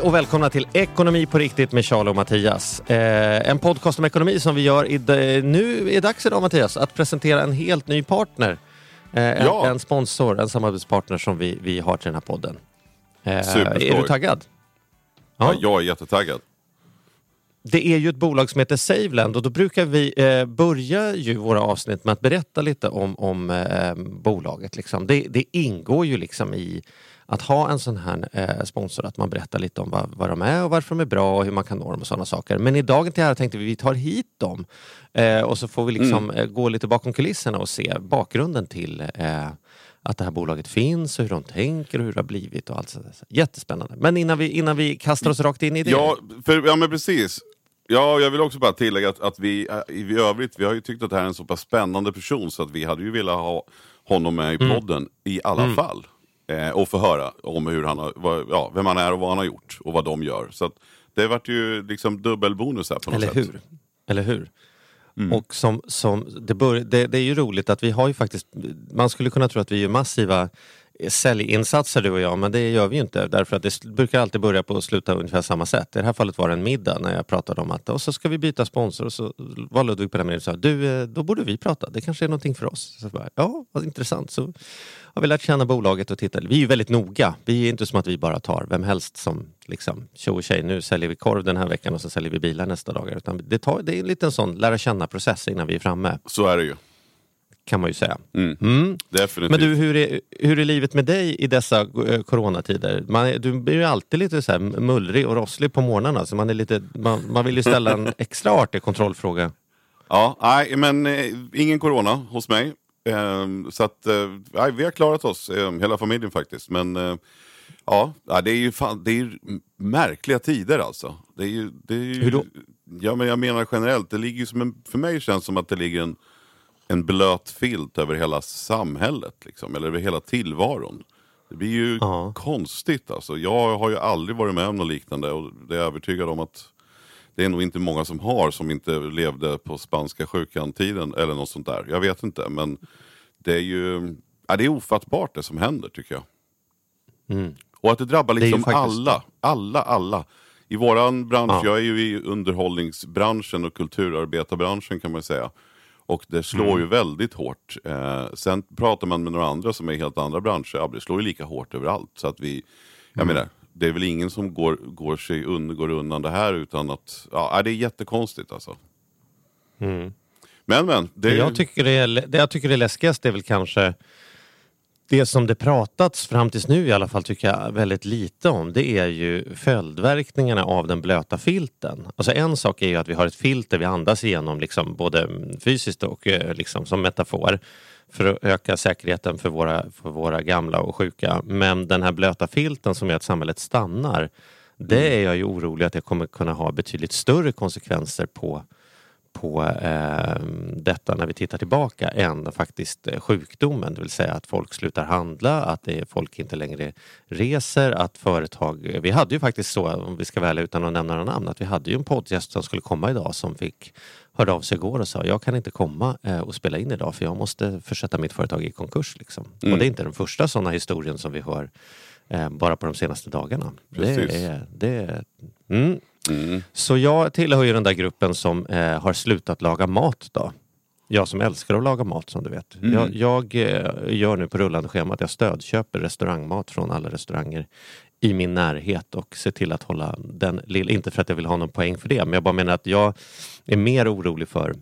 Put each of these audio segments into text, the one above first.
Hej och välkomna till Ekonomi på riktigt med Charlie och Mattias. Eh, en podcast om ekonomi som vi gör i, nu är dags idag Mattias att presentera en helt ny partner. Eh, Ja. en, en sponsor, en samarbetspartner som vi, vi har till den här podden. Eh, Superskoj. är du taggad? Ja. Ja. jag är jättetaggad. Det är ju ett bolag som heter Saveland och då brukar vi eh, börja ju våra avsnitt med att berätta lite om, om eh, bolaget. Liksom. Det, det ingår ju liksom i att ha en sån här eh, sponsor, att man berättar lite om vad, vad de är och varför de är bra och hur man kan nå dem och sådana saker. Men i dagen till här tänkte vi vi tar hit dem eh, och så får vi liksom eh, gå lite bakom kulisserna och se bakgrunden till eh, att det här bolaget finns och hur de tänker och hur det har blivit och allt sådär. Jättespännande. Men innan vi, innan vi kastar oss rakt in i det. Ja, för, ja men precis. Ja, jag vill också bara tillägga att, att vi äh, i övrigt, vi har ju tyckt att det här är en så pass spännande person så att vi hade ju velat ha honom med i Mm. podden i alla fall. Eh, och få höra om hur han har, vad, ja, vem han är och vad han har gjort och vad de gör. Så det vart ju liksom dubbelbonus här på något Eller sätt. hur? Eller hur? Mm. Och som, som det, bör, det, det är ju roligt att vi har ju faktiskt, man skulle kunna tro att vi gör massiva säljinsatser du och jag, men det gör vi ju inte därför att det brukar alltid börja på och sluta ungefär samma sätt. I det här fallet var det en middag när jag pratade om att och så ska vi byta sponsor och så var Ludvig på den och sa du, eh, då borde vi prata, det kanske är någonting för oss. Så jag bara, ja, vad intressant. Så har vi lärt känna bolaget och tittat. Vi är ju väldigt noga. Vi är inte som att vi bara tar vem helst som liksom tjo och tjej, nu säljer vi korv den här veckan och så säljer vi bilar nästa dag. Utan det, tar, det är en liten sån lära känna process innan vi är framme, Så är det ju kan man ju säga. Mm. Mm. Men du, hur är, hur är livet med dig i dessa eh, coronatider? Man, är- du blir ju alltid lite så här mullrig och rosslig på morgnarna, så man, är lite, man, man vill ju ställa en extra artig kontrollfråga. Ja, nej, men eh, ingen corona hos mig. Ehm, så att, eh, nej, vi har klarat oss, eh, hela familjen faktiskt. Men ja, det är ju fan, det är märkliga tider alltså. Det är ju, det är ju, Hur då? Ja, men jag menar generellt, det ligger som en, för mig känns det som att det ligger en, en blöt filt över hela samhället, liksom, eller över hela tillvaron. Det blir ju Ja. konstigt alltså. Jag har ju aldrig varit med om något liknande och det är jag övertygad om att det är nog inte många som har som inte levde på spanska sjukan-tiden eller något sånt där. Jag vet inte men det är ju ja, det är ofattbart det som händer tycker jag. Mm. Och att det drabbar liksom faktiskt- alla, alla, alla. I våran bransch, Ja. jag är ju i underhållningsbranschen och kulturarbetarbranschen kan man säga. Och det slår Mm. ju väldigt hårt. Eh, sen pratar man med några andra som är i helt andra branscher, ja, det slår ju lika hårt överallt. Så att vi, jag Mm. menar, det är väl ingen som går, går, sig un, går undan det här utan att, ja det är jättekonstigt alltså. Men men, det Det jag, tycker det, är, det jag tycker är läskigast är väl kanske det som det pratats fram tills nu i alla fall tycker jag väldigt lite om det är ju följdverkningarna av den blöta filten. Alltså en sak är ju att vi har ett filter vi andas igenom liksom både fysiskt och eh, liksom som metafor för att öka säkerheten för våra, för våra gamla och sjuka. Men den här blöta filten som gör att samhället stannar det är jag ju orolig att det kommer kunna ha betydligt större konsekvenser på på eh, detta när vi tittar tillbaka än faktiskt eh, sjukdomen. Det vill säga att folk slutar handla, att det folk inte längre reser, att företag... Vi hade ju faktiskt så, om vi ska välja utan att nämna några namn, att vi hade ju en poddgäst som skulle komma idag som fick hörde av sig igår och sa jag kan inte komma eh, och spela in idag för jag måste försätta mitt företag i konkurs. Liksom. Mm. Och det är inte den första sådana historien som vi hör eh, bara på de senaste dagarna. Precis. Det är, det är, mm. Mm. Så jag tillhör ju den där gruppen som eh, har slutat laga mat då. Jag som älskar att laga mat som du vet. Mm. Jag, jag eh, gör nu på rullande schema att jag stödköper restaurangmat från alla restauranger i min närhet och ser till att hålla den lilla, inte för att jag vill ha någon poäng för det, men jag bara menar att jag är mer orolig för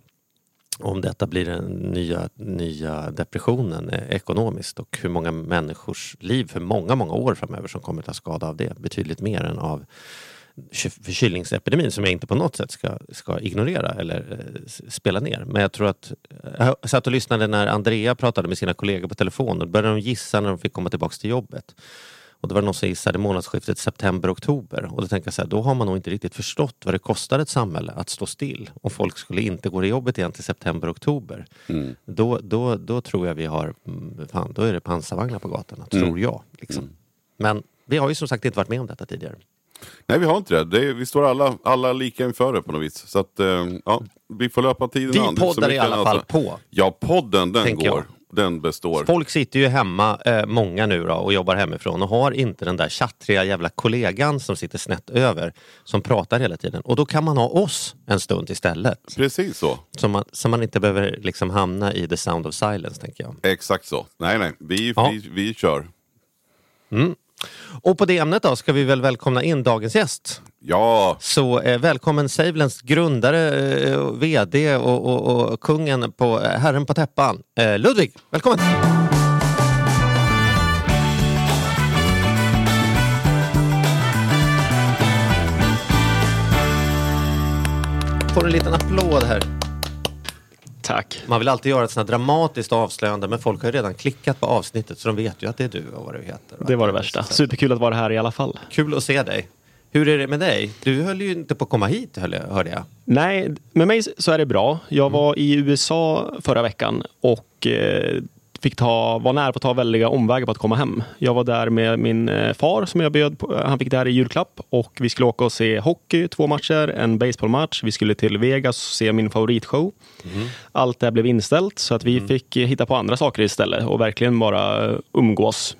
om detta blir den nya, nya depressionen eh, ekonomiskt och hur många människors liv för många, många år framöver som kommer att ta skada av det. Betydligt mer än av förkylningsepidemin som jag inte på något sätt ska, ska ignorera eller eh, spela ner. Men jag tror att... Jag satt och lyssnade när Andrea pratade med sina kollegor på telefon och då började de gissa när de fick komma tillbaka till jobbet. Och det var någon som gissade månadsskiftet september-oktober. Och då tänker jag så här, då har man nog inte riktigt förstått vad det kostar ett samhälle att stå still. Och folk skulle inte gå till jobbet igen till september-oktober. Då, då, då tror jag vi har, mm, fan, då är det pansarvagnar på gatorna, tror jag. Liksom. Men vi har ju som sagt inte varit med om detta tidigare. Nej, vi har inte det. det är, vi står alla, alla lika inför det på något vis. Så att, eh, ja, vi får löpa tiden Vi an. Poddar i alla annat. fall på. Ja, podden den Tänker går. Den består. Folk sitter ju hemma, eh, många nu då, och jobbar hemifrån och har inte den där tjattriga jävla kollegan som sitter snett över, som pratar hela tiden. Och då kan man ha oss en stund istället. Precis så. Så man, så man inte behöver liksom hamna i the sound of silence, tänker jag. Exakt så. Nej, nej. Vi, Ja. vi, vi kör. Och på det ämnet då ska vi väl välkomna in dagens gäst. Ja, Så eh, välkommen Savelens grundare, eh, VD och, och, och kungen på eh, Herren på täppan, eh, Ludvig. Välkommen! Får en liten applåd här. Tack. Man vill alltid göra ett sånt här dramatiskt avslöjande men folk har ju redan klickat på avsnittet så de vet ju att det är du och vad du heter. Det var det värsta. Superkul att vara här i alla fall. Kul att se dig. Hur är det med dig? Du höll ju inte på att komma hit hörde jag. Nej, med mig så är det bra. Jag var i USA förra veckan och eh, fick ta, var nära på att ta väldiga omvägar på att komma hem. Jag var där med min eh, far som jag bjöd på. Han fick det här i julklapp och vi skulle åka och se hockey, två matcher, en baseballmatch. Vi skulle till Vegas och se min favoritshow. Allt det här blev inställt så att vi fick eh, hitta på andra saker istället och verkligen bara eh, umgås.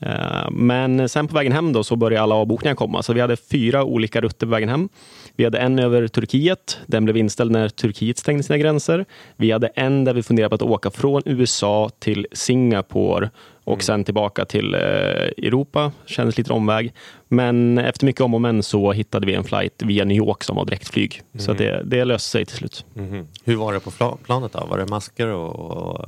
Eh, Men sen på vägen hem då så började alla avbokningar komma. Så vi hade fyra olika rutter på vägen hem. Vi hade en över Turkiet. Den blev inställd när Turkiet stängde sina gränser. Vi hade en där vi funderade på att åka från USA till Singapore och sen tillbaka till eh, Europa. Kändes lite omväg. Men efter mycket om och men så hittade vi en flight via New York som var direktflyg. Så att det, det löste sig till slut. Hur var det på planet då? Var det masker och... och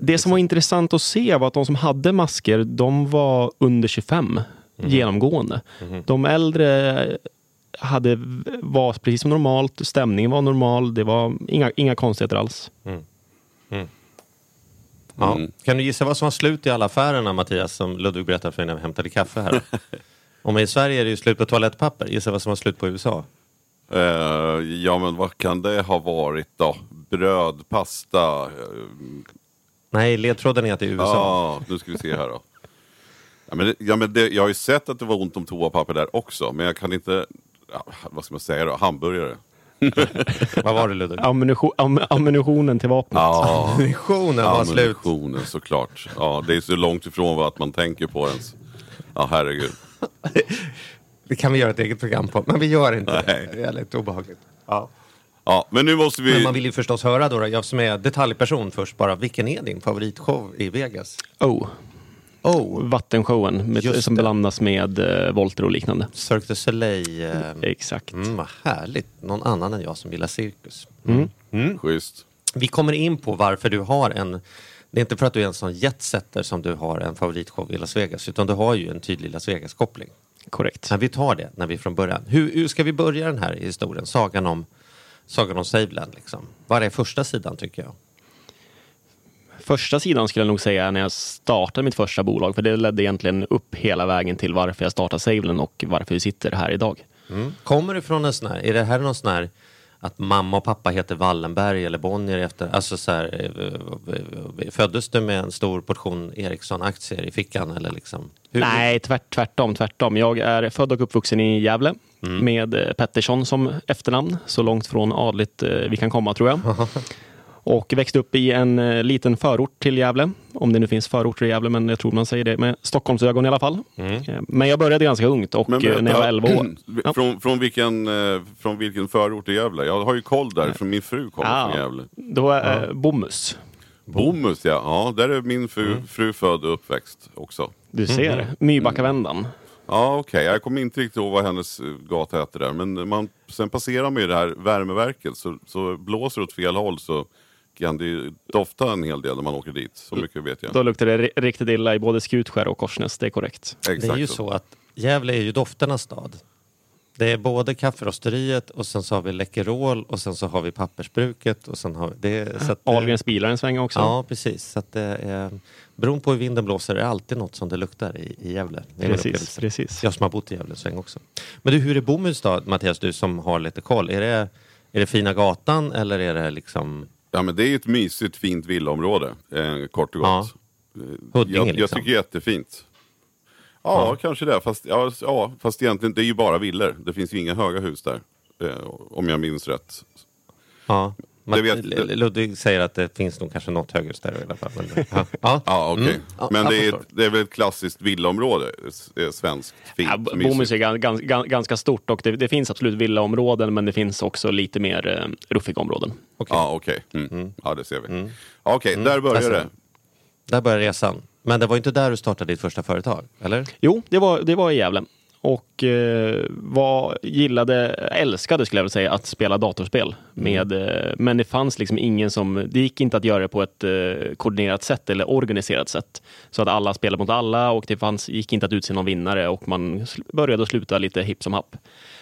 Det som var intressant att se var att de som hade masker, de var under 25 genomgående. De äldre hade, var precis som normalt, stämningen var normal, det var inga, inga konstigheter alls. ja. Mm. Kan du gissa vad som var slut i alla affärerna Mattias som Ludvig berättade för när vi hämtade kaffe här? Om i Sverige är det ju slut på toalettpapper. Gissa vad som var slut på USA? eh, ja men vad kan det ha varit då? Bröd, pasta. eh, Nej, ledtråden är att det är USA. Ja, nu ska vi se här då. Ja, men det, ja, men det, jag har ju sett att det var ont om toapapper där också, men jag kan inte... Vad ska man säga då? Hamburgare? Vad var det Ludvig? Ammunition, am, ammunitionen till vapnet. Ja, Ammunitionen var slut. ammunitionen såklart. Ja, det är så långt ifrån vad man tänker på ens. Ja, herregud. Det kan vi göra ett eget program på, men vi gör inte det. Nej. Det är lite obehagligt. Ja. Ja, men nu måste vi... Men man vill ju förstås höra då, jag som är detaljperson först bara, vilken är din favoritshow i Vegas? Oh, Oh, vattenshowen med, som blandas med eh, volter och liknande. Cirque du Soleil. Eh, Exakt. mm, vad härligt. Någon annan än jag som gillar cirkus. Schysst. Vi kommer in på varför du har en... Det är inte för att du är en sån jetsetter som du har en favoritshow i Las Vegas, utan du har ju en tydlig Las Vegas-koppling. Korrekt. Men vi tar det när vi är från början. Hur, hur ska vi börja den här historien? Sagan om, sagan om Saveland. Liksom. Vad är första sidan tycker jag? Första sidan skulle jag nog säga är när jag startade mitt första bolag, för det ledde egentligen upp hela vägen till varför jag startade Saveland och varför vi sitter här idag. Kommer det från en sån här, är det här någon sån här att mamma och pappa heter Wallenberg eller Bonnier efter, alltså så här, eh, eh, föddes du med en stor portion Ericsson-aktier i fickan eller liksom? Hur- Nej, tvärt, tvärtom, tvärtom. Jag är född och uppvuxen i Gävle med eh, Pettersson som efternamn. Så långt från adligt eh, vi kan komma tror jag. Och växte upp i en eh, liten förort till Gävle. Om det nu finns förorter i Gävle, men jag tror man säger det med Stockholmsögon i alla fall. Eh, Men jag började ganska ungt och Men eh, när jag var 11 år. Ja. Från, från, vilken, från vilken förort i Gävle? Jag har ju koll där, för min fru kommer Ah, från Gävle. Då är eh, Bomhus. Bomhus ja, ja där är min fru, Mm. fru född och uppväxt också. Du ser, Mybackavändan. Ja okej, jag kommer inte riktigt ihåg vad hennes gata heter där. Men man, sen passerar man ju det här värmeverket så, så blåser det åt fel håll så kan det ju dofta en hel del när man åker dit. Så mycket vet jag. Då luktar det ri- riktigt illa i både Skutskär och Korsnäs, det är korrekt. Exakt Det är ju så att Gävle är ju dofternas stad. Det är både kafferosteriet och sen så har vi Läkerol och sen så har vi pappersbruket och sen har vi... Det, så att, Ahlgrens bilar en sväng också. Ja, precis. Så att det är, beroende på hur vinden blåser är det alltid något som det luktar i, i Gävle. Precis, precis. Jag som har bott i Gävle en sväng också. Men du, hur är Bomhuds då, Mattias, du som har lite koll? Är det, är det fina gatan eller är det liksom Ja men det är ju ett mysigt fint villaområde, eh, kort och gott. Ja. Eh, Huddinge, jag, jag liksom? tycker jättefint. Ja, kanske det. Fast, ja, ja, fast egentligen, det är ju bara villor. Det finns ju inga höga hus där. Eh, om jag minns rätt. Ja. Matt- vet- Ludvig säger att det finns nog kanske något höghus där i alla fall. Men, ja. Ja. Ja, okej. Mm. Men det är, det är väl ett klassiskt villaområde. eh, Svenskt, fint, Ja. Bomhus är gan- gan- gan- ganska stort och det, det finns absolut villaområden men det finns också lite mer eh, ruffiga områden. Okej. Ja, okej. Mm. Ja, det ser vi. Ja, Okej, där börjar Alltså, det. Där börjar resan. Men det var inte där du startade ditt första företag, eller? Jo, det var, det var i Gävle. Och eh, var, gillade, älskade skulle jag vilja säga, att spela datorspel. Med, eh, men det fanns liksom ingen som, det gick inte att göra det på ett eh, koordinerat sätt eller organiserat sätt. Så att alla spelade mot alla och det fanns, gick inte att utse någon vinnare och man började och sluta lite hipp som happ.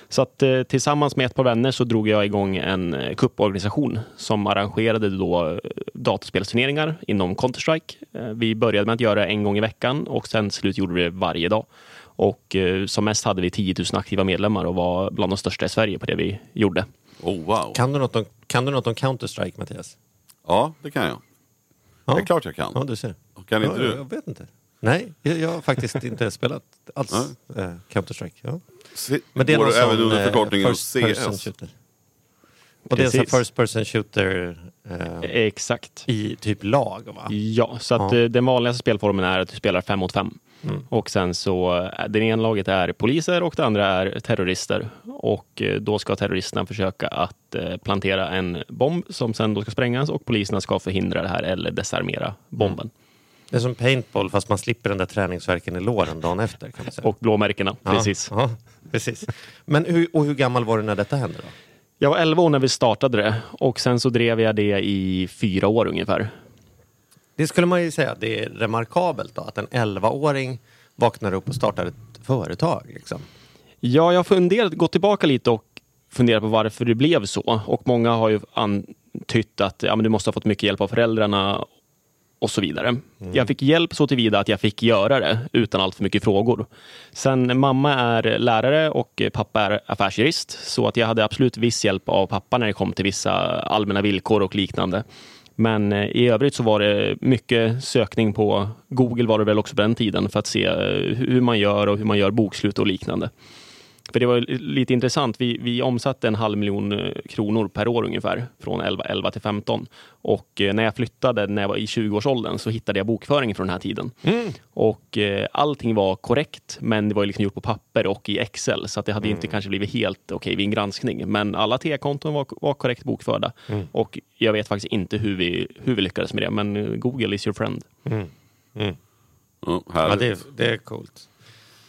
Så att tillsammans med ett par vänner så drog jag igång en kupporganisation som arrangerade då datorspelsturneringar inom Counter-Strike. Vi började med att göra det en gång i veckan och sen slut gjorde vi det varje dag. Och eh, som mest hade vi 10 000 aktiva medlemmar och var bland de största i Sverige på det vi gjorde. Oh, wow. Kan du något om, kan du något om Counter-Strike, Mattias? Ja, det kan jag. Ja. Det är klart jag kan. Ja, du ser. Kan inte ja, du? Jag vet inte. Nej, jag, jag har faktiskt inte spelat alls eh, Counter-Strike. Ja. Men det är går någon även under eh, förkortningen first person CS. shooter. Och det är en first person shooter eh, Exakt. i typ lag, va? Ja, så att Ja. eh, den vanligaste spelformen är att du spelar fem mot fem. Och sen så, eh, det ena laget är poliser och det andra är terrorister. Och eh, då ska terroristerna försöka att plantera en bomb som sen då ska sprängas och poliserna ska förhindra det här eller desarmera bomben. Det är som paintball fast man slipper den där träningsverken i låren dagen efter. Kan man säga. Och blåmärkena, Ja, precis. Ja, precis. Men hur, och hur gammal var du när detta hände? Då? Jag var 11 år när vi startade det och sen så drev jag det i fyra år ungefär. Det skulle man ju säga, det är remarkabelt då, att en 11-åring vaknar upp och startar ett företag. Liksom. Ja, jag har funderat, gått tillbaka lite och funderat på varför det blev så. Och många har ju antytt att ja, men du måste ha fått mycket hjälp av föräldrarna och så vidare. Jag fick hjälp så tillvida att jag fick göra det utan allt för mycket frågor. Sen mamma är lärare och pappa är affärsjurist så att jag hade absolut viss hjälp av pappa när det kom till vissa allmänna villkor och liknande. Men eh, i övrigt så var det mycket sökning på Google var det väl också på den tiden för att se eh, hur man gör och hur man gör bokslut och liknande. För det var lite intressant. Vi, vi omsatte en halv miljon eh, kronor per år ungefär från 11, 11 till 15. Och eh, när jag flyttade när jag var i 20-årsåldern så hittade jag bokföringen från den här tiden. Och eh, allting var korrekt, men det var ju liksom gjort på papper och i Excel. Så att det hade inte kanske blivit helt okej vid en granskning. Men alla T-konton var, var korrekt bokförda. Och jag vet faktiskt inte hur vi, hur vi lyckades med det, men Google is your friend. Ja, Ja, härligt. det, är- det är coolt.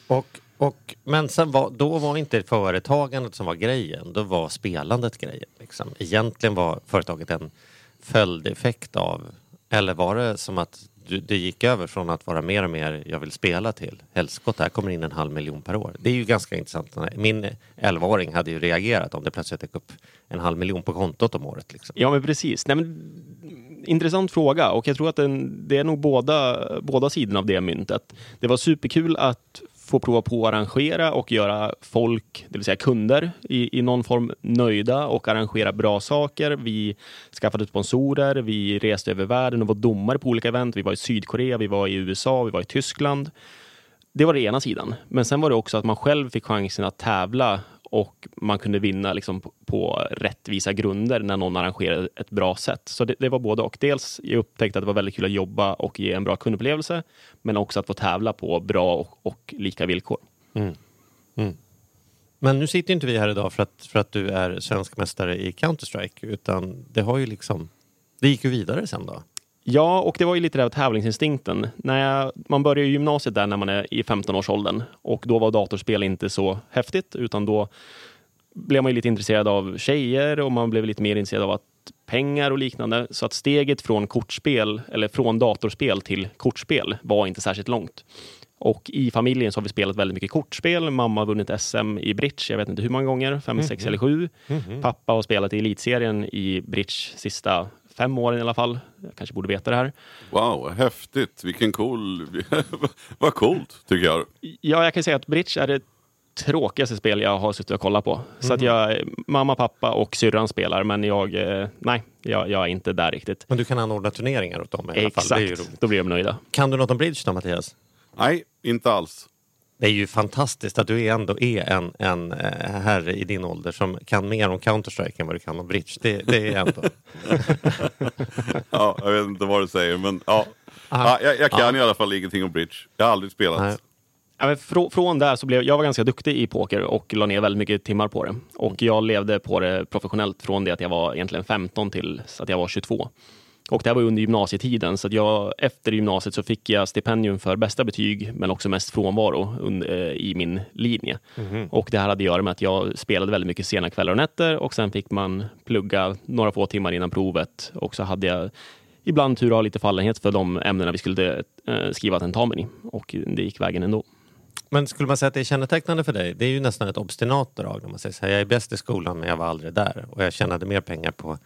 Och, och, men sen var, då var inte företagandet som var grejen, då var spelandet grejen. Liksom. Egentligen var företaget en följdeffekt av, eller var det som att det gick över från att vara mer och mer jag vill spela till helskotta, här kommer in en halv miljon per år. Det är ju ganska intressant. Min 11-åring hade ju reagerat om det plötsligt dök upp en halv miljon på kontot om året. Liksom. Ja, men precis. Nej, men, intressant fråga och jag tror att den, det är nog båda, båda sidorna av det myntet. Det var superkul att få prova på att arrangera och göra folk, det vill säga kunder, i, i någon form nöjda och arrangera bra saker. Vi skaffade sponsorer, vi reste över världen och var domare på olika event. Vi var i Sydkorea, vi var i USA, vi var i Tyskland. Det var det ena sidan. Men sen var det också att man själv fick chansen att tävla och man kunde vinna liksom på, på rättvisa grunder när någon arrangerade ett bra sätt. Så det, det var både och. Dels jag upptäckte att det var väldigt kul att jobba och ge en bra kundupplevelse, men också att få tävla på bra och, och lika villkor. Mm. Mm. Men nu sitter inte vi här idag för att, för att du är svensk mästare i Counter-Strike utan det har ju liksom, det gick ju vidare sen då. Ja, och det var ju lite det här tävlingsinstinkten. När jag, man börjar ju gymnasiet där när man är i 15-årsåldern och då var datorspel inte så häftigt utan då blev man ju lite intresserad av tjejer och man blev lite mer intresserad av att pengar och liknande. Så att steget från kortspel eller från datorspel till kortspel var inte särskilt långt. Och i familjen så har vi spelat väldigt mycket kortspel. Mamma har vunnit SM i bridge, jag vet inte hur många gånger, fem, sex eller sju. Pappa har spelat i elitserien i bridge sista fem åren i alla fall. Jag kanske borde veta det här. Wow, häftigt. Vilken cool... Vad coolt, tycker jag. Ja, jag kan säga att bridge är det tråkigaste spel jag har suttit och kollat på. Så att jag, mamma, pappa och syrran spelar, men jag, eh, nej, jag, jag är inte där riktigt. Men du kan anordna turneringar åt dem i alla fall. Exakt, då blir de nöjda. Kan du något om bridge då Mattias? Nej, inte alls. Det är ju fantastiskt att du ändå är en, en eh, herre i din ålder som kan mer om Counter-Strike än vad du kan om bridge. Det, det är ändå... Ja, jag vet inte vad du säger, men ja. ja jag, jag kan i alla fall ingenting om bridge. Jag har aldrig spelat. Nej. Ja, men frå, från där så blev jag var ganska duktig i poker och la ner väldigt mycket timmar på det. Och jag levde på det professionellt från det att jag var egentligen 15 till så att jag var 22. Och det här var under gymnasietiden, så att jag, efter gymnasiet så fick jag stipendium för bästa betyg, men också mest frånvaro und, eh, i min linje. Och det här hade att göra med att jag spelade väldigt mycket sena kvällar och nätter och sen fick man plugga några få timmar innan provet. Och så hade jag ibland tur att ha lite fallenhet för de ämnena vi skulle eh, skriva tentamen i. Och det gick vägen ändå. Men skulle man säga att det är kännetecknande för dig? Det är ju nästan ett obstinat drag när man säger så här, jag är bäst i skolan men jag var aldrig där. Och jag tjänade mer pengar på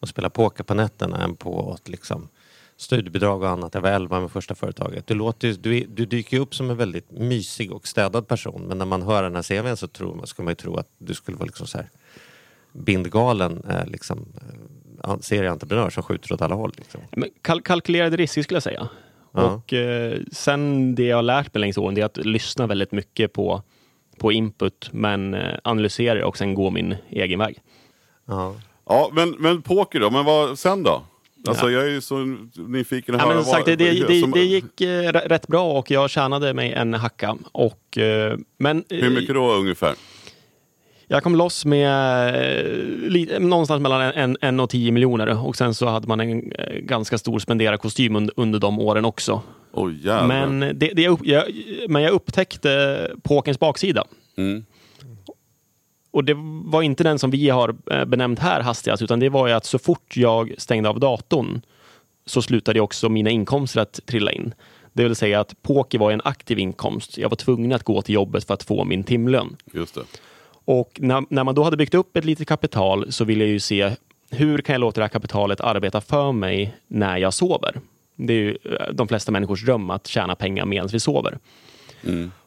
att spela poker på nätterna än på att liksom studiebidrag och annat. Jag var 11 med första företaget. Du, låter, du, du dyker ju upp som en väldigt mysig och städad person. Men när man hör den här CVn så tror man, ska man ju tro att du skulle vara liksom så här bindgalen eh, liksom, eh, serieentreprenör som skjuter åt alla håll. Liksom. Men kal- kalkylerade risker skulle jag säga. Ja. Och eh, sen det jag har lärt mig längs åren det är att lyssna väldigt mycket på, på input men eh, analysera och sen gå min egen väg. Ja. Ja, men, men poker då? Men vad sen då? Alltså Ja. jag är ju så nyfiken att Ja, höra. men sagt, vad- det, det, som- det gick eh, rätt bra och jag tjänade mig en hacka. Och, eh, men eh, Hur mycket då ungefär? jag kom loss med eh, någonstans mellan en, en, och tio miljoner och sen så hade man en eh, ganska stor spenderarkostym under, under de åren också. Jävlar. Men, det, det jag, jag, men jag upptäckte pokerns baksida. Mm. Och det var inte den som vi har eh, benämnt här hastigast, utan det var ju att så fort jag stängde av datorn så slutade också mina inkomster att trilla in. Det vill säga att poker var en aktiv inkomst. Jag var tvungen att gå till jobbet för att få min timlön. Just det. Och när, när man då hade byggt upp ett litet kapital så ville jag ju se hur kan jag låta det här kapitalet arbeta för mig när jag sover? Det är ju eh, de flesta människors dröm att tjäna pengar medan vi sover.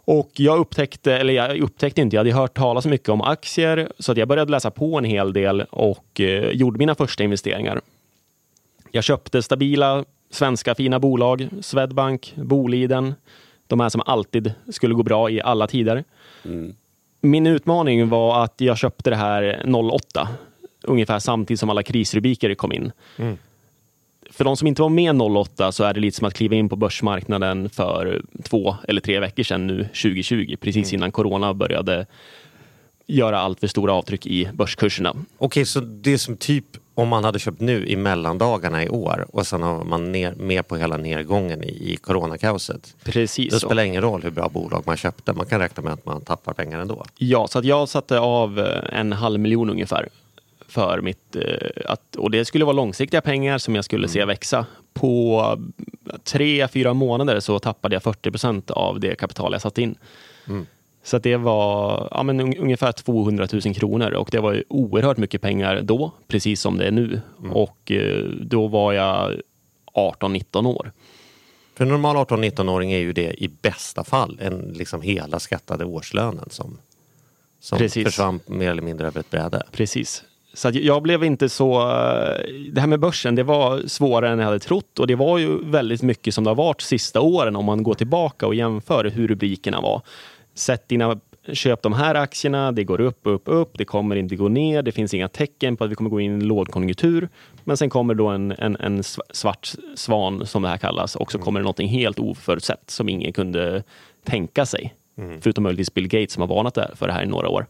Och jag upptäckte, eller jag upptäckte inte, jag hade hört talas mycket om aktier så att jag började läsa på en hel del och eh, gjorde mina första investeringar. Jag köpte stabila svenska fina bolag, Swedbank, Boliden, de här som alltid skulle gå bra i alla tider. Min utmaning var att jag köpte det här 08, ungefär samtidigt som alla krisrubriker kom in. Mm. För de som inte var med 08 så är det lite som att kliva in på börsmarknaden för två eller tre veckor sedan nu 2020, precis innan corona började göra allt för stora avtryck i börskurserna. Okej, så det är som typ om man hade köpt nu i mellandagarna i år och sen har man ner, med på hela nedgången i, i coronakaoset. Precis Det så. spelar ingen roll hur bra bolag man köpte, man kan räkna med att man tappar pengar ändå. Ja, så att jag satte av eh, en halv miljon ungefär för mitt, eh, att, och det skulle vara långsiktiga pengar som jag skulle se växa. På tre, fyra månader så tappade jag 40 procent av det kapital jag satt in. Så att det var ja, men un, ungefär 200 000 kronor och det var ju oerhört mycket pengar då, precis som det är nu. Och eh, då var jag 18-19 år. För en normal 18-19-åring är ju det i bästa fall en liksom hela skattade årslönen som, som Precis. försvann mer eller mindre över ett bräde. Precis. Så jag blev inte så... eh, Det här med börsen, det var svårare än jag hade trott och det var ju väldigt mycket som det har varit sista åren om man går tillbaka och jämför hur rubrikerna var. Sätt dina köp de här aktierna, det går upp, upp, upp, det kommer inte gå ner, det finns inga tecken på att vi kommer gå in i en lågkonjunktur. Men sen kommer då en, en, en sv- svart svan, som det här kallas, och så kommer det någonting helt oförutsett som ingen kunde tänka sig. Förutom möjligtvis Bill Gates som har varnat för det här i några år.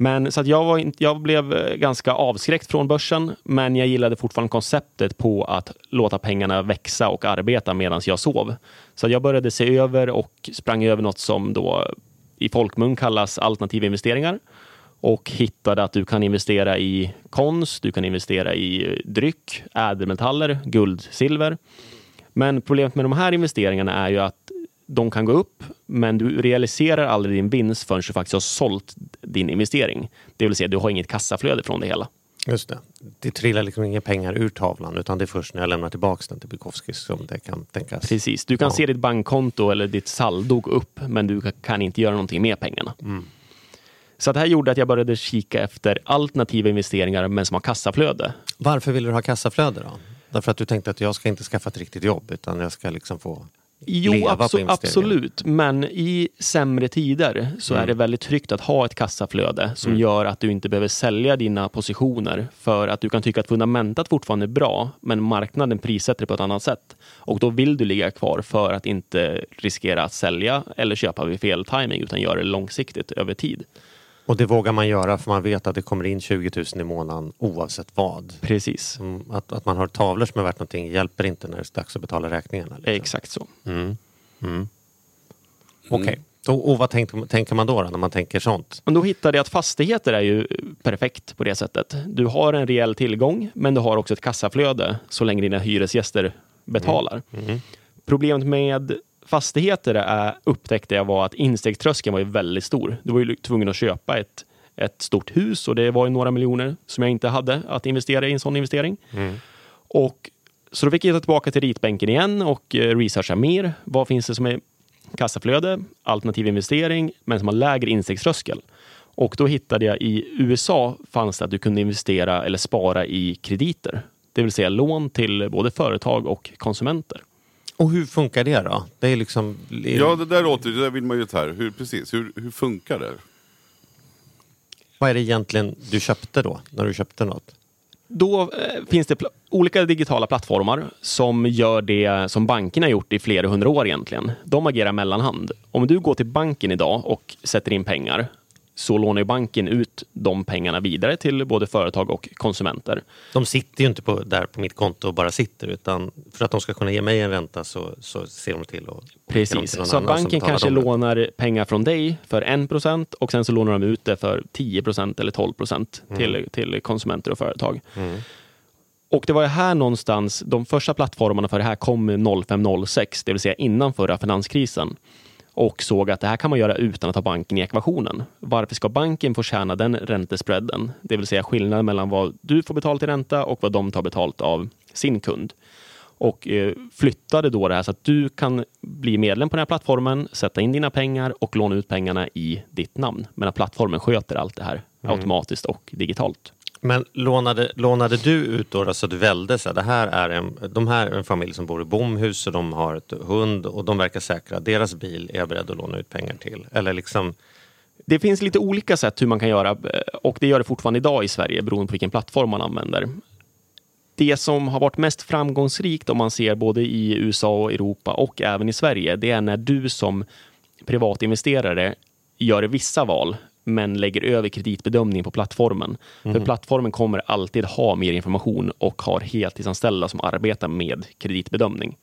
Men så att jag, var inte, jag blev eh, ganska avskräckt från börsen, men jag gillade fortfarande konceptet på att låta pengarna växa och arbeta medan jag sov. Så att jag började se över och sprang över något som då i folkmun kallas alternativa investeringar och hittade att du kan investera i konst, du kan investera i dryck, ädelmetaller, guld, silver. Men problemet med de här investeringarna är ju att de kan gå upp, men du realiserar aldrig din vinst förrän du faktiskt har sålt din investering. Det vill säga, du har inget kassaflöde från det hela. Just det. Det trillar liksom inga pengar ur tavlan utan det är först när jag lämnar tillbaka den till Bukowskis som det kan tänkas. Precis. Du kan Ja. se ditt bankkonto eller ditt saldo gå upp, men du kan inte göra någonting med pengarna. Mm. Så det här gjorde att jag började kika efter alternativa investeringar, men som har kassaflöde. Varför vill du ha kassaflöde då? Därför att du tänkte att jag ska inte skaffa ett riktigt jobb utan jag ska liksom få Jo, abso- absolut. Men i sämre tider så Mm. är det väldigt tryggt att ha ett kassaflöde som gör att du inte behöver sälja dina positioner för att du kan tycka att fundamentet fortfarande är bra, men marknaden prissätter det på ett annat sätt. Och då vill du ligga kvar för att inte riskera att sälja eller köpa vid fel timing utan göra det långsiktigt över tid. Och det vågar man göra för man vet att det kommer in 20 000 i månaden oavsett vad. Precis. Mm, Att, att man har tavlor som är värt någonting hjälper inte när det är dags att betala räkningarna. Liksom. Exakt så. Okej. Och, och vad tänker, tänker man då, då när man tänker sånt? Men då hittade jag att fastigheter är ju perfekt på det sättet. Du har en rejäl tillgång, men du har också ett kassaflöde så länge dina hyresgäster betalar. Problemet med fastigheter är, upptäckte jag var att instegströskeln var ju väldigt stor. Du var ju tvungen att köpa ett, ett stort hus och det var ju några miljoner som jag inte hade att investera i en sån investering. Och, så då fick jag ta tillbaka till ritbänken igen och eh, researcha mer. Vad finns det som är kassaflöde, alternativ investering, men som har lägre instegströskel? Och då hittade jag i USA fanns det att du kunde investera eller spara i krediter. Det vill säga lån till både företag och konsumenter. Och hur funkar det då? Det är liksom... Ja, det där låter, det där vill man ju ta här. Hur, precis, hur, hur funkar det? Vad är det egentligen du köpte då, när du köpte något? Då eh, finns det pl- olika digitala plattformar som gör det som bankerna gjort i flera hundra år egentligen. De agerar mellanhand. Om du går till banken idag och sätter in pengar så lånar banken ut de pengarna vidare till både företag och konsumenter. De sitter ju inte på, där på mitt konto och bara sitter utan för att de ska kunna ge mig en ränta så, så ser de till att... Precis, till så att banken kanske lånar pengar från dig för 1 och sen så lånar de ut det för 10% eller 12 till, till konsumenter och företag. Och det var ju här någonstans, de första plattformarna för det här kom 05-06, det vill säga innan förra finanskrisen. Och såg att det här kan man göra utan att ha banken i ekvationen. Varför ska banken få tjäna den räntespreaden? Det vill säga skillnaden mellan vad du får betalt i ränta och vad de tar betalt av sin kund och eh, flyttade då det här så att du kan bli medlem på den här plattformen, sätta in dina pengar och låna ut pengarna i ditt namn. Men att plattformen sköter allt det här automatiskt och digitalt. Men lånade, lånade du ut då, så att du välde så här, det här är en, de här är en familj som bor i bomhus och de har ett hund och de verkar säkra. Deras bil är jag beredd att låna ut pengar till. Eller liksom, Det finns lite olika sätt hur man kan göra eh, och det gör det fortfarande idag i Sverige beroende på vilken plattform man använder. Det som har varit mest framgångsrikt om man ser både i USA och Europa och även i Sverige, det är när du som privatinvesterare gör vissa val men lägger över kreditbedömning på plattformen. För plattformen kommer alltid ha mer information och har heltidsanställda som arbetar med kreditbedömning.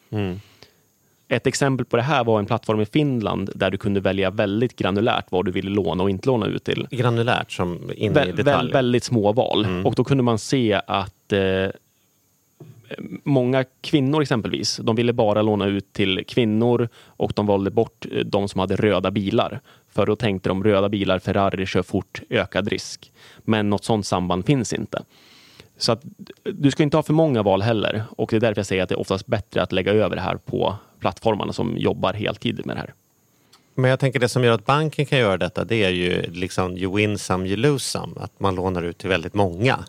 Ett exempel på det här var en plattform i Finland där du kunde välja väldigt granulärt vad du ville låna och inte låna ut till. granulärt som in i detalj. vä- väldigt små val. Och då kunde man se att eh, många kvinnor exempelvis, de ville bara låna ut till kvinnor och de valde bort eh, de som hade röda bilar. För då tänkte de röda bilar, Ferrari kör fort, ökad risk. Men något sådant samband finns inte. Så att eh, du ska inte ha för många val heller. Och det är därför jag säger att det är oftast bättre att lägga över det här på plattformarna som jobbar heltid med det här. Men jag tänker det som gör att banken kan göra detta det är ju liksom you win some, you lose some. Att man lånar ut till väldigt många.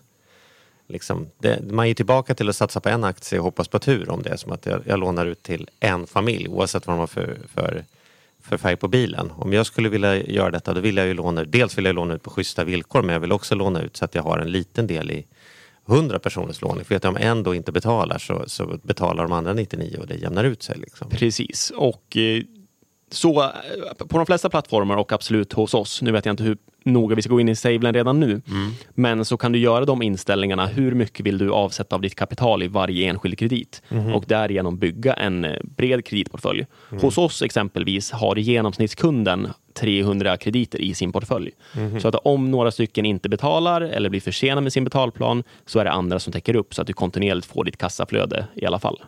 Liksom, det, man är tillbaka till att satsa på en aktie och hoppas på tur om det är som att jag, jag lånar ut till en familj oavsett vad de har för, för, för färg på bilen. Om jag skulle vilja göra detta då vill jag ju låna ut, dels vill jag låna ut på schyssta villkor men jag vill också låna ut så att jag har en liten del i 100 personers lån. För att om en då inte betalar så, så betalar de andra 99 och det jämnar ut sig. Liksom. Precis. Och eh, så eh, på de flesta plattformar och absolut hos oss, nu vet jag inte hur noga vi ska gå in i Saveland redan nu. Men så kan du göra de inställningarna. Hur mycket vill du avsätta av ditt kapital i varje enskild kredit? Och därigenom bygga en eh, bred kreditportfölj. Hos oss exempelvis har genomsnittskunden 300 krediter i sin portfölj. Så att om några stycken inte betalar eller blir försenade med sin betalplan så är det andra som täcker upp så att du kontinuerligt får ditt kassaflöde i alla fall.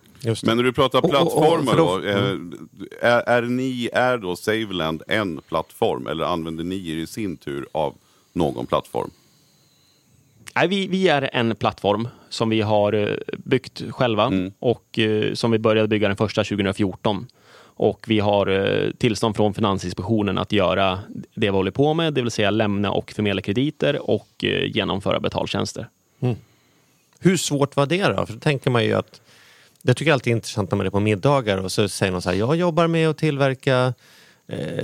Men när du pratar Och- och- och- plattformar för då, eh, är, är ni, är då Saveland en plattform eller använder ni er i sin tur av någon plattform? Nej, vi, vi är en plattform som vi har eh, byggt själva och eh, som vi började bygga den första 2014. Och vi har eh, tillstånd från Finansinspektionen att göra det vi håller på med, det vill säga lämna och förmedla krediter och genomföra betaltjänster. Hur svårt var det då? För då tänker man ju att jag tycker alltid det är intressant när man är på middagar och så säger någon så här, jag jobbar med att tillverka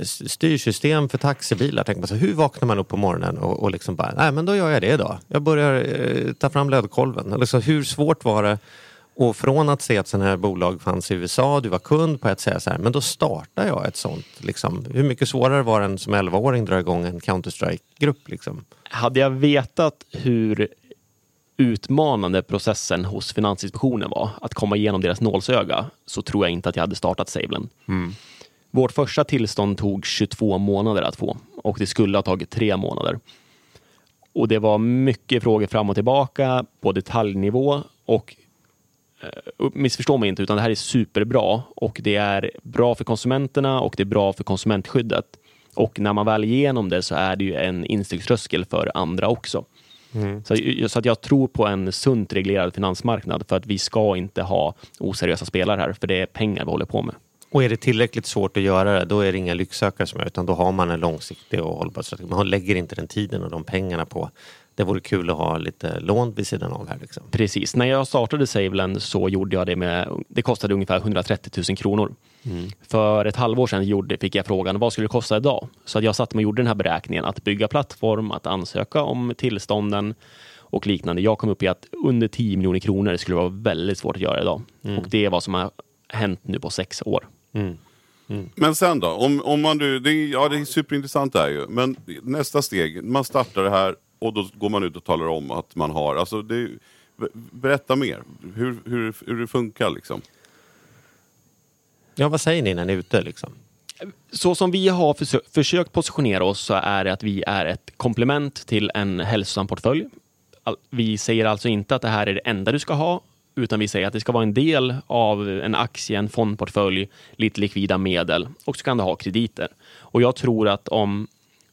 styrsystem för taxibilar. Tänker man så, hur vaknar man upp på morgonen och, och liksom bara, nej men då gör jag det idag. Jag börjar eh, ta fram lödkolven. Liksom, hur svårt var det och från att se att sådana här bolag fanns i USA, du var kund på att säga så här, men då startar jag ett sånt. Liksom. Hur mycket svårare var det än som 11-åring dra igång en Counter-Strike-grupp? Liksom? Hade jag vetat hur utmanande processen hos Finansinspektionen var, att komma igenom deras nålsöga, så tror jag inte att jag hade startat Saveland. Vårt första tillstånd tog 22 månader att få och det skulle ha tagit tre månader. Och det var mycket frågor fram och tillbaka på detaljnivå och eh, missförstå mig inte, utan det här är superbra och det är bra för konsumenterna och det är bra för konsumentskyddet. Och när man väl är igenom det så är det ju en instegströskel för andra också. Så, så att jag tror på en sunt reglerad finansmarknad för att vi ska inte ha oseriösa spelare här, för det är pengar vi håller på med. Och är det tillräckligt svårt att göra det, då är det inga lycksökare som är utan då har man en långsiktig och hållbar strategi. Man lägger inte den tiden och de pengarna på. Det vore kul att ha lite lån vid sidan av här. Liksom. Precis. När jag startade Saveland så gjorde jag det med, det kostade ungefär 130 000 kronor. För ett halvår sedan gjorde, fick jag frågan, vad skulle det kosta idag? Så att jag satt med och gjorde den här beräkningen, att bygga plattform, att ansöka om tillstånden och liknande. Jag kom upp i att under 10 miljoner kronor skulle vara väldigt svårt att göra idag. Och det är vad som har hänt nu på sex år. Men sen då? Om, om man nu, det, är- ja, det är superintressant det här ju. Men nästa steg, man startar det här och då går man ut och talar om att man har, alltså det, berätta mer. Hur, hur, hur det funkar liksom. Ja, vad säger ni när ni är ute? Liksom? Så som vi har försö- försökt positionera oss så är det att vi är ett komplement till en hälsosam portfölj. Vi säger alltså inte att det här är det enda du ska ha, utan vi säger att det ska vara en del av en aktie, en fondportfölj, lite likvida medel och så kan du ha krediter. Och jag tror att om,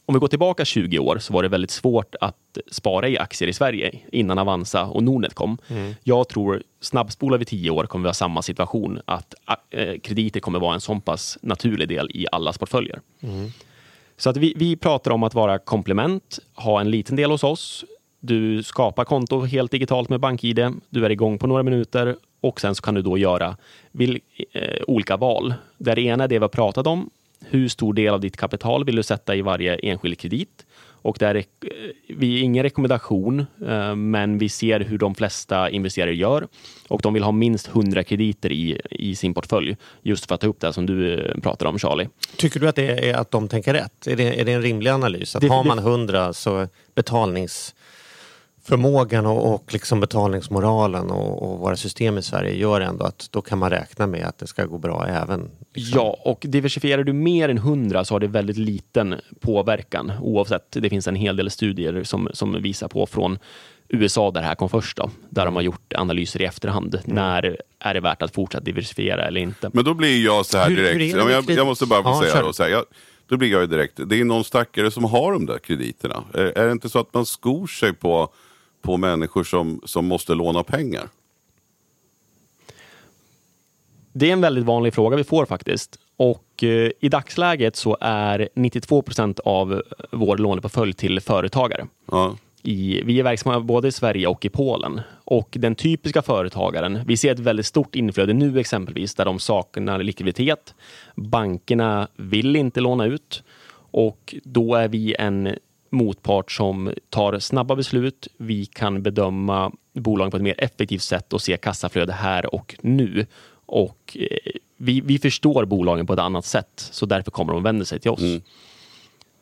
om vi går tillbaka 20 år så var det väldigt svårt att spara i aktier i Sverige innan Avanza och Nordnet kom. Jag tror snabbspolar vi 10 år kommer vi ha samma situation att eh, krediter kommer vara en så pass naturlig del i allas portföljer. Så att vi, vi pratar om att vara komplement, ha en liten del hos oss. Du skapar konto helt digitalt med BankID. Du är igång på några minuter och sen så kan du då göra vil, eh, olika val. Där det ena är det vi har pratat om. Hur stor del av ditt kapital vill du sätta i varje enskild kredit? Och där är, eh, vi är ingen rekommendation, eh, men vi ser hur de flesta investerare gör. Och de vill ha minst 100 krediter i, i sin portfölj. Just för att ta upp det som du eh, pratar om, Charlie. Tycker du att, det är, att de tänker rätt? Är det, är det en rimlig analys? Att Det- har man 100 så betalningsförmågan och, och liksom betalningsmoralen och, och våra system i Sverige gör ändå att då kan man räkna med att det ska gå bra även. liksom. Ja, och diversifierar du mer än 100 så har det väldigt liten påverkan oavsett. Det finns en hel del studier som, som visar på från USA där det här kom först då, där de har gjort analyser i efterhand. När är det värt att fortsätta diversifiera eller inte? Men då blir jag så här Hur- direkt. hur med jag, jag måste bara få Ja, säga då. Så här, jag, då blir jag ju direkt. Det är någon stackare som har de där krediterna. Är, är det inte så att man skor sig på, på människor som, som måste låna pengar? Det är en väldigt vanlig fråga vi får faktiskt. Och eh, i dagsläget så är 92 procent av vår låneportfölj till företagare. Ja. I, vi är verksamma både i Sverige och i Polen. Och den typiska företagaren, vi ser ett väldigt stort inflöde nu exempelvis, där de saknar likviditet. Bankerna vill inte låna ut och då är vi en motpart som tar snabba beslut. Vi kan bedöma bolagen på ett mer effektivt sätt och se kassaflöde här och nu. Och eh, vi, vi förstår bolagen på ett annat sätt, så därför kommer de och vänder sig till oss.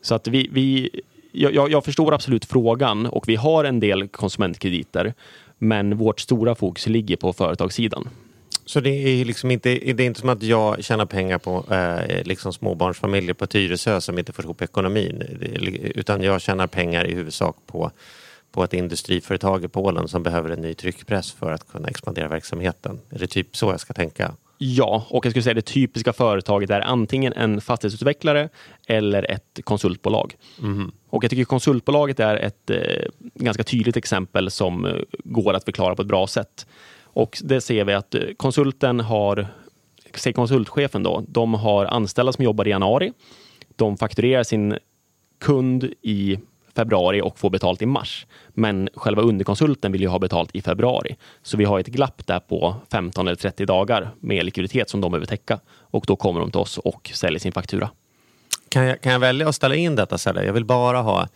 Så att vi, vi, jag, jag förstår absolut frågan och vi har en del konsumentkrediter. Men vårt stora fokus ligger på företagssidan. Så det är liksom inte, det är inte som att jag tjänar pengar på eh, liksom småbarnsfamiljer på Tyresö som inte får ihop ekonomin. Utan jag tjänar pengar i huvudsak på, på ett industriföretag i Polen som behöver en ny tryckpress för att kunna expandera verksamheten. Är det typ så jag ska tänka? Ja, och jag skulle säga det typiska företaget är antingen en fastighetsutvecklare eller ett konsultbolag. Mm. Och jag tycker konsultbolaget är ett eh, ganska tydligt exempel som eh, går att förklara på ett bra sätt. Och det ser vi att eh, konsulten har, säg konsultchefen då, de har anställda som jobbar i januari. De fakturerar sin kund i februari och får betalt i mars. Men själva underkonsulten vill ju ha betalt i februari. Så vi har ett glapp där på 15 eller 30 dagar med likviditet som de behöver täcka. Och då kommer de till oss och säljer sin faktura. Kan jag, kan jag välja att ställa in detta? Jag vill bara ha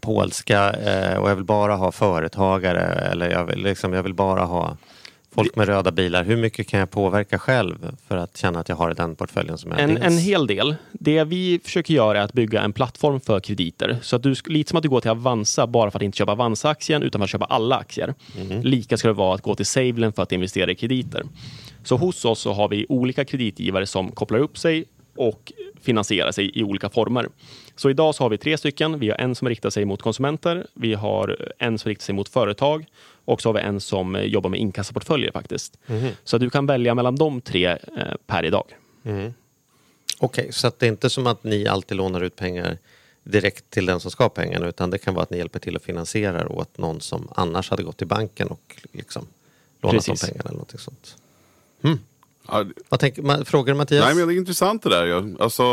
polska eh, och jag vill bara ha företagare eller jag vill, liksom, jag vill bara ha folk med röda bilar. Hur mycket kan jag påverka själv för att känna att jag har den portföljen som jag en, en hel del. Det vi försöker göra är att bygga en plattform för krediter. Så att du, lite som att du går till Avanza bara för att inte köpa Avanza-aktien utan för att köpa alla aktier. Mm. Lika ska det vara att gå till Savelin för att investera i krediter. Så hos oss så har vi olika kreditgivare som kopplar upp sig och finansierar sig i olika former. Så idag så har vi tre stycken. Vi har en som riktar sig mot konsumenter. Vi har en som riktar sig mot företag och så har vi en som jobbar med inkassoportföljer faktiskt. Mm. Så du kan välja mellan de tre eh, per idag. Mm. Okej, okay, så det är inte som att ni alltid lånar ut pengar direkt till den som ska ha pengarna utan det kan vara att ni hjälper till att finansiera åt någon som annars hade gått till banken och liksom lånat de pengarna eller något sånt. Mm. Ja, Vad tänker, frågar Mattias? Nej, men det är intressant det där. Jag, alltså,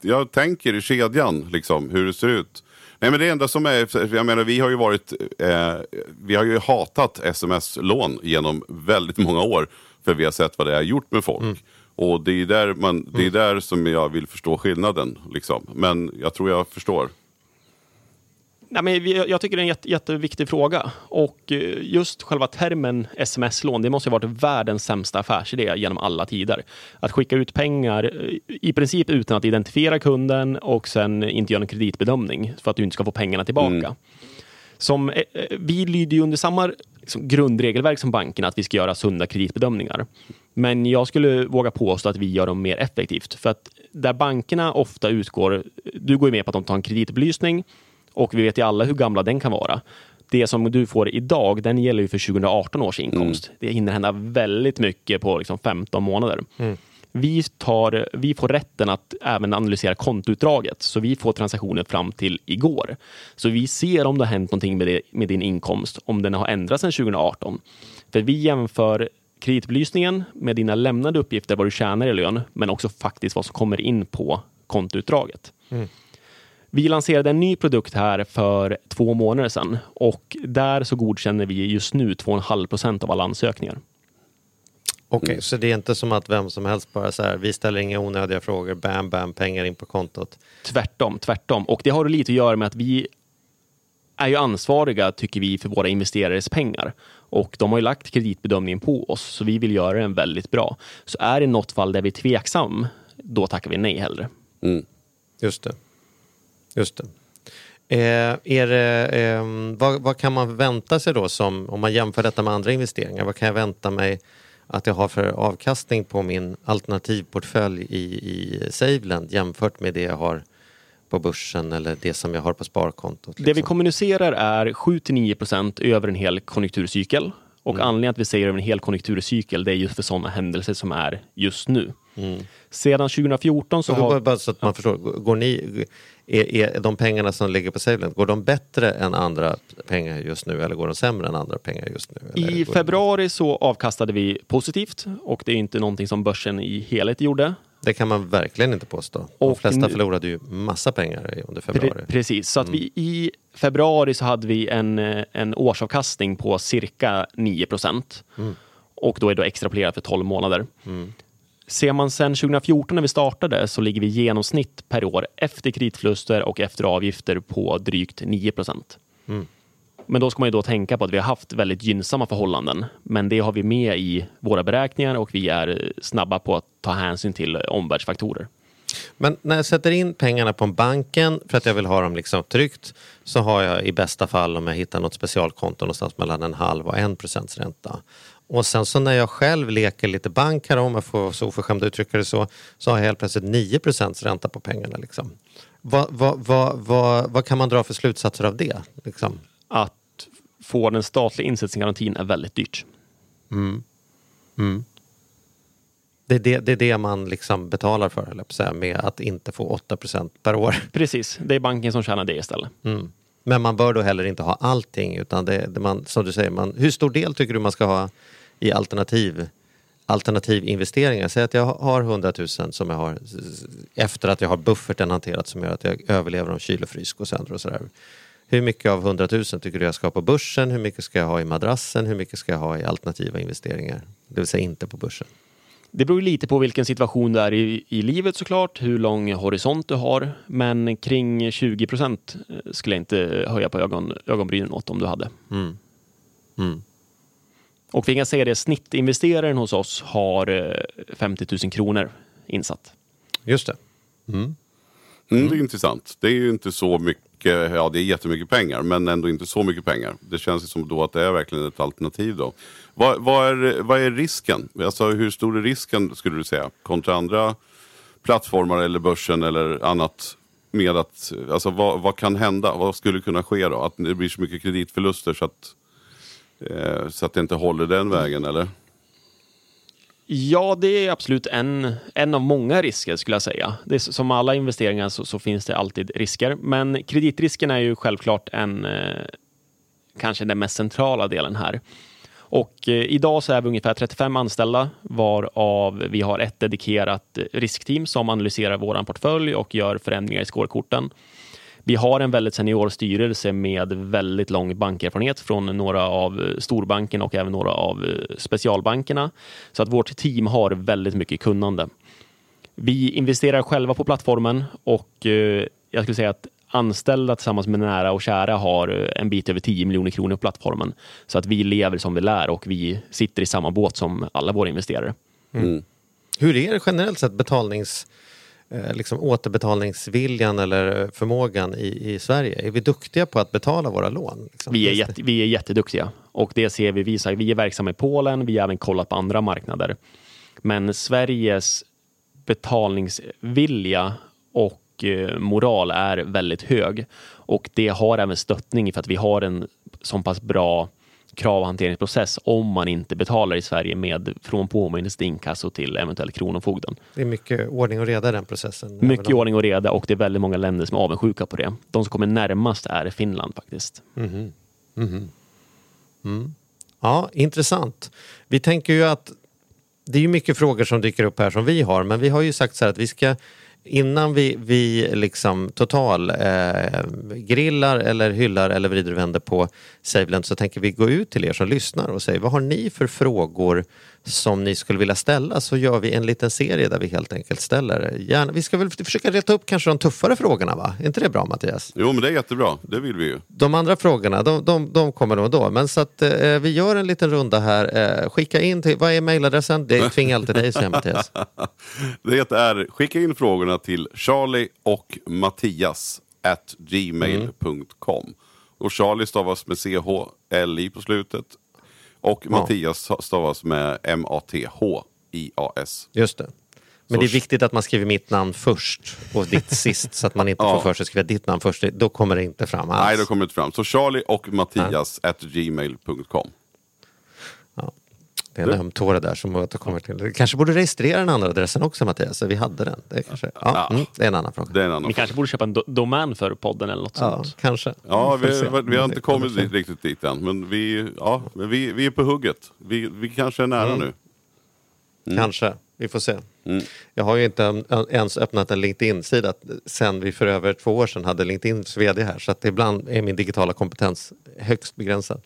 jag tänker i kedjan, liksom, hur det ser ut. Nej men det enda som är, jag menar vi har ju varit, eh, vi har ju hatat sms-lån genom väldigt många år. För vi har sett vad det har gjort med folk. Mm. Och det är, där man, det är mm. där som jag vill förstå skillnaden. Liksom. Men jag tror jag förstår. Nej, men jag tycker det är en jätte, jätteviktig fråga. Och eh, just själva termen sms-lån, det måste ha varit världens sämsta affärsidé genom alla tider. Att skicka ut pengar eh, i princip utan att identifiera kunden och sen inte göra en kreditbedömning för att du inte ska få pengarna tillbaka. Mm. Som, eh, vi lyder ju under samma liksom, grundregelverk som bankerna, att vi ska göra sunda kreditbedömningar. Men jag skulle våga påstå att vi gör dem mer effektivt. För att där bankerna ofta utgår, du går ju med på att de tar en kreditupplysning och vi vet ju alla hur gamla den kan vara. Det som du får idag, den gäller ju för 2018 års inkomst. Mm. Det hinner hända väldigt mycket på liksom 15 månader. Mm. Vi, tar, vi får rätten att även analysera kontoutdraget, så vi får transaktioner fram till igår. Så vi ser om det har hänt någonting med, det, med din inkomst, om den har ändrats sedan 2018. För vi jämför kreditbelysningen med dina lämnade uppgifter, vad du tjänar i lön, men också faktiskt vad som kommer in på kontoutdraget. Mm. Vi lanserade en ny produkt här för två månader sedan och där så godkänner vi just nu 2,5 procent av alla ansökningar. Okej, okay, så det är inte som att vem som helst bara så här, vi ställer inga onödiga frågor, bam, bam, pengar in på kontot? Tvärtom, tvärtom. Och det har lite att göra med att vi är ju ansvariga, tycker vi, för våra investerares pengar. Och de har ju lagt kreditbedömningen på oss, så vi vill göra den väldigt bra. Så är det något fall där vi är tveksam, då tackar vi nej hellre. Mm. Just det. Just det. Eh, är det, eh, vad, vad, kan man vänta sig då som, om man jämför detta med andra investeringar, vad kan jag vänta mig att jag har för avkastning på min alternativportfölj i, i Saveland jämfört med det jag har på börsen eller det som jag har på sparkontot? Liksom. Det vi kommunicerar är 7-9% över en hel konjunkturcykel. Och mm. anledningen att vi säger över en hel konjunkturcykel det är just för sådana händelser som är just nu. Mm. Sedan 2014 så har... Bara så att man förstår, går ni, är, är de pengarna som ligger på SaveLend, går de bättre än andra pengar just nu eller går de sämre än andra pengar just nu? I februari så avkastade vi positivt och det är inte någonting som börsen i helhet gjorde. Det kan man verkligen inte påstå. De och flesta nu, förlorade ju massa pengar under februari. Pre precis, så att mm. vi i februari så hade vi en, en årsavkastning på cirka 9 procent. Mm. Och då är det extrapolerat för 12 månader. Mm. Ser man sen 2014 när vi startade så ligger vi i genomsnitt per år efter kreditförluster och efter avgifter på drygt 9 procent. Mm. Men då ska man ju då tänka på att vi har haft väldigt gynnsamma förhållanden. Men det har vi med i våra beräkningar och vi är snabba på att ta hänsyn till omvärldsfaktorer. Men när jag sätter in pengarna på banken för att jag vill ha dem liksom tryggt så har jag i bästa fall om jag hittar något specialkonto någonstans mellan en halv och en procents ränta. Och sen så när jag själv leker lite bank här om jag får så oförskämd uttrycka det så, så har jag helt plötsligt 9 procents ränta på pengarna. Liksom. Vad, vad, vad, vad, vad kan man dra för slutsatser av det? Liksom? Att få den statliga insättningsgarantin är väldigt dyrt. Det, är det, det är det man liksom betalar för, eller säga, med att inte få 8 procent per år. Precis, det är banken som tjänar det istället. Mm. Men man bör då heller inte ha allting utan det, det man, som du säger, man, hur stor del tycker du man ska ha i alternativ, alternativ investeringar? Säg att jag har 100 000 som jag har efter att jag har bufferten hanterat som gör att jag överlever om kyl och frys går sönder och sådär. Hur mycket av 100 000 tycker du jag ska ha på börsen? Hur mycket ska jag ha i madrassen? Hur mycket ska jag ha i alternativa investeringar? Det vill säga inte på börsen. Det beror lite på vilken situation du är i, i livet såklart, hur lång horisont du har. Men kring 20 procent skulle jag inte höja på ögon, ögonbrynen åt om du hade. Mm. Mm. Och vi kan säga det, snittinvesteraren hos oss har eh, 50 000 kronor insatt. Just det. Mm, Mm. det är intressant. Det är ju inte så mycket, ja det är jättemycket pengar men ändå inte så mycket pengar. Det känns ju som då att det är verkligen ett alternativ då. Vad, vad, är, vad är risken? Alltså hur stor är risken skulle du säga kontra andra plattformar eller börsen eller annat? Med att, alltså vad, vad kan hända? Vad skulle kunna ske då? Att det blir så mycket kreditförluster så att, eh, så att det inte håller den vägen eller? Ja, det är absolut en, en av många risker skulle jag säga. Det är, som alla investeringar så, så finns det alltid risker. Men kreditrisken är ju självklart en, eh, kanske den mest centrala delen här. Och eh, idag så är vi ungefär 35 anställda varav vi har ett dedikerat eh, riskteam som analyserar vår portfölj och gör förändringar i scorekorten. Vi har en väldigt senior styrelse med väldigt lång bankerfarenhet från några av storbankerna och även några av eh, specialbankerna. Så att vårt team har väldigt mycket kunnande. Vi investerar själva på plattformen och eh, jag skulle säga att anställda tillsammans med nära och kära har eh, en bit över 10 miljoner kronor på plattformen. Så att vi lever som vi lär och vi sitter i samma båt som alla våra investerare. Hur är det generellt sett betalnings, liksom återbetalningsviljan eller förmågan i, i Sverige? Är vi duktiga på att betala våra lån? Liksom? Vi är, jätte, vi är jätteduktiga och det ser vi. Vi, vi är verksamma i Polen, vi har även kollat på andra marknader. Men Sveriges betalningsvilja och eh, moral är väldigt hög och det har även stöttning för att vi har en så pass bra kravhanteringsprocess om man inte betalar i Sverige med från påminnelse till inkasso till eventuell kronofogden. Det är mycket ordning och reda i den processen. Mycket ordning och reda och det är väldigt många länder som är avundsjuka på det. De som kommer närmast är Finland faktiskt. Ja, intressant. Vi tänker ju att det är mycket frågor som dyker upp här som vi har, men vi har ju sagt så här att vi ska innan vi, vi liksom total eh, grillar eller hyllar eller vrider och vänder på SaveLend så tänker vi gå ut till er som lyssnar och säga vad har ni för frågor som ni skulle vilja ställa så gör vi en liten serie där vi helt enkelt ställer. Gärna, vi ska väl försöka reta upp kanske de tuffare frågorna va? Är inte det bra Mattias? Jo men det är jättebra, det vill vi ju. De andra frågorna, de, de, de kommer nog då. Men så att eh, vi gör en liten runda här. Eh, skicka in till, vad är mejladressen? Det tvingar alltid dig säger Mattias. Det är skicka in frågorna till Charlie och Mattias at gmail.com. Och Charlie stavas med CH-L-I på slutet. Och Mattias stavas med M-A-T-H-I-A-S. Just det. Men det är viktigt att man skriver mitt namn först och ditt sist så att man inte Ja. får för sig att skriva ditt namn först. Då kommer det inte fram alls. Nej, då kommer det inte fram. Så Charlie och Mattias at gmail.com. Det är en öm tå det där som återkommer till. Du kanske borde registrera den andra adressen också Mattias, så vi hade den. Det, kanske, ja, Ja. mm, det är en annan fråga. Det är en annan Ni kanske borde köpa en do domän för podden eller något Ja, sånt. kanske. Ja, Får vi, se. vi har inte kommit dit, riktigt dit än. Men vi, ja, men vi, vi är på hugget. Vi, vi kanske är nära nu. Kanske, vi får se. Jag har ju inte en- ens öppnat en LinkedIn-sida sen vi för över två år sedan hade LinkedIns vd här så att ibland är min digitala kompetens högst begränsad.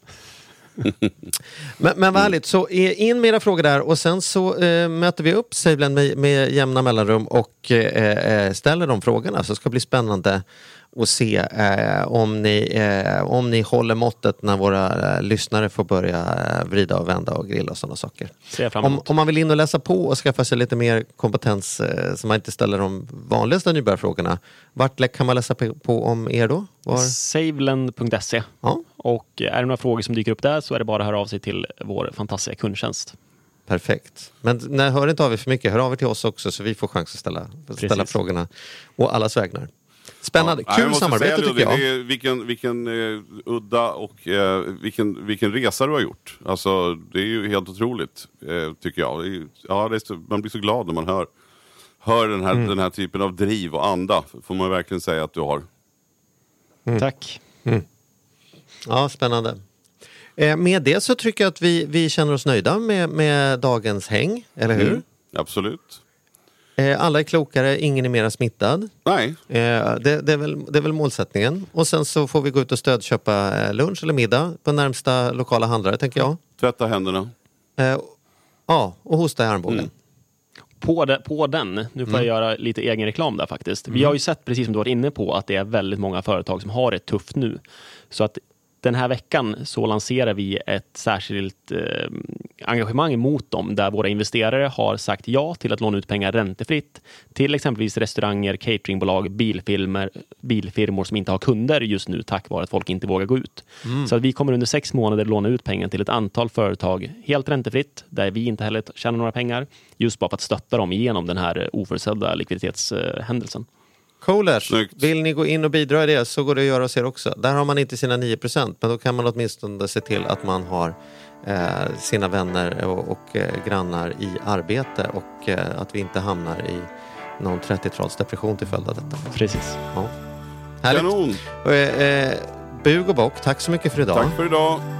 Men, men vad härligt, så in med era frågor där och sen så eh, möter vi upp SaveLend med, med jämna mellanrum och eh, eh, ställer de frågorna så ska det bli spännande och se eh, om, ni, eh, om ni håller måttet när våra eh, lyssnare får börja eh, vrida och vända och grilla och sådana saker. Om, om man vill in och läsa på och skaffa sig lite mer kompetens eh, så man inte ställer de vanligaste nybörjarfrågorna. Vart kan man läsa på, på om er då? Var? Saveland.se. Ja, Och är det några frågor som dyker upp där så är det bara att höra av sig till vår fantastiska kundtjänst. perfekt. Men nej, hör inte av er för mycket, hör av er till oss också så vi får chans att ställa, ställa frågorna. Och allas vägnar. Spännande, Ja, kul samarbete säga, tycker jag. Det är, vilken vilken eh, udda och eh, vilken, vilken resa du har gjort. Alltså, det är ju helt otroligt, eh, tycker jag. Är, ju- ja, det är så, man blir så glad när man hör, hör den, Mm. här, den här typen av driv och anda. Får man verkligen säga att du har. Mm. Tack. Ja, spännande. Eh, med det så tycker jag att vi, vi känner oss nöjda med, med dagens häng, eller hur? Mm. Absolut. Eh, alla är klokare, ingen är mera smittad. Nej, Eh, det, det, är väl, det är väl målsättningen. Och sen så får vi gå ut och stödköpa lunch eller middag på närmsta lokala handlare, tänker jag. tvätta händerna. Ja, och hosta i armbågen. Mm. På, de, på den, nu får jag göra lite egen reklam där faktiskt. Vi har ju sett, precis som du var inne på, att det är väldigt många företag som har det tufft nu. Så att den här veckan så lanserar vi ett särskilt eh, engagemang mot dem där våra investerare har sagt ja till att låna ut pengar räntefritt till exempelvis restauranger, cateringbolag, bilfilmer, bilfirmor som inte har kunder just nu tack vare att folk inte vågar gå ut. Så att vi kommer under sex månader låna ut pengar till ett antal företag helt räntefritt där vi inte heller tjänar några pengar just bara för att stötta dem igenom den här oförutsedda likviditetshändelsen. Coolers, Snyggt. vill ni gå in och bidra i det så går det att göra hos er också. Där har man inte sina 9% men då kan man åtminstone se till att man har eh, sina vänner och, och eh, grannar i arbete och eh, att vi inte hamnar i någon 30-talsdepression till följd av detta. Precis. Ja. Härligt. Kanon! Eh, eh, bug och bock, tack så mycket för idag. Tack för idag.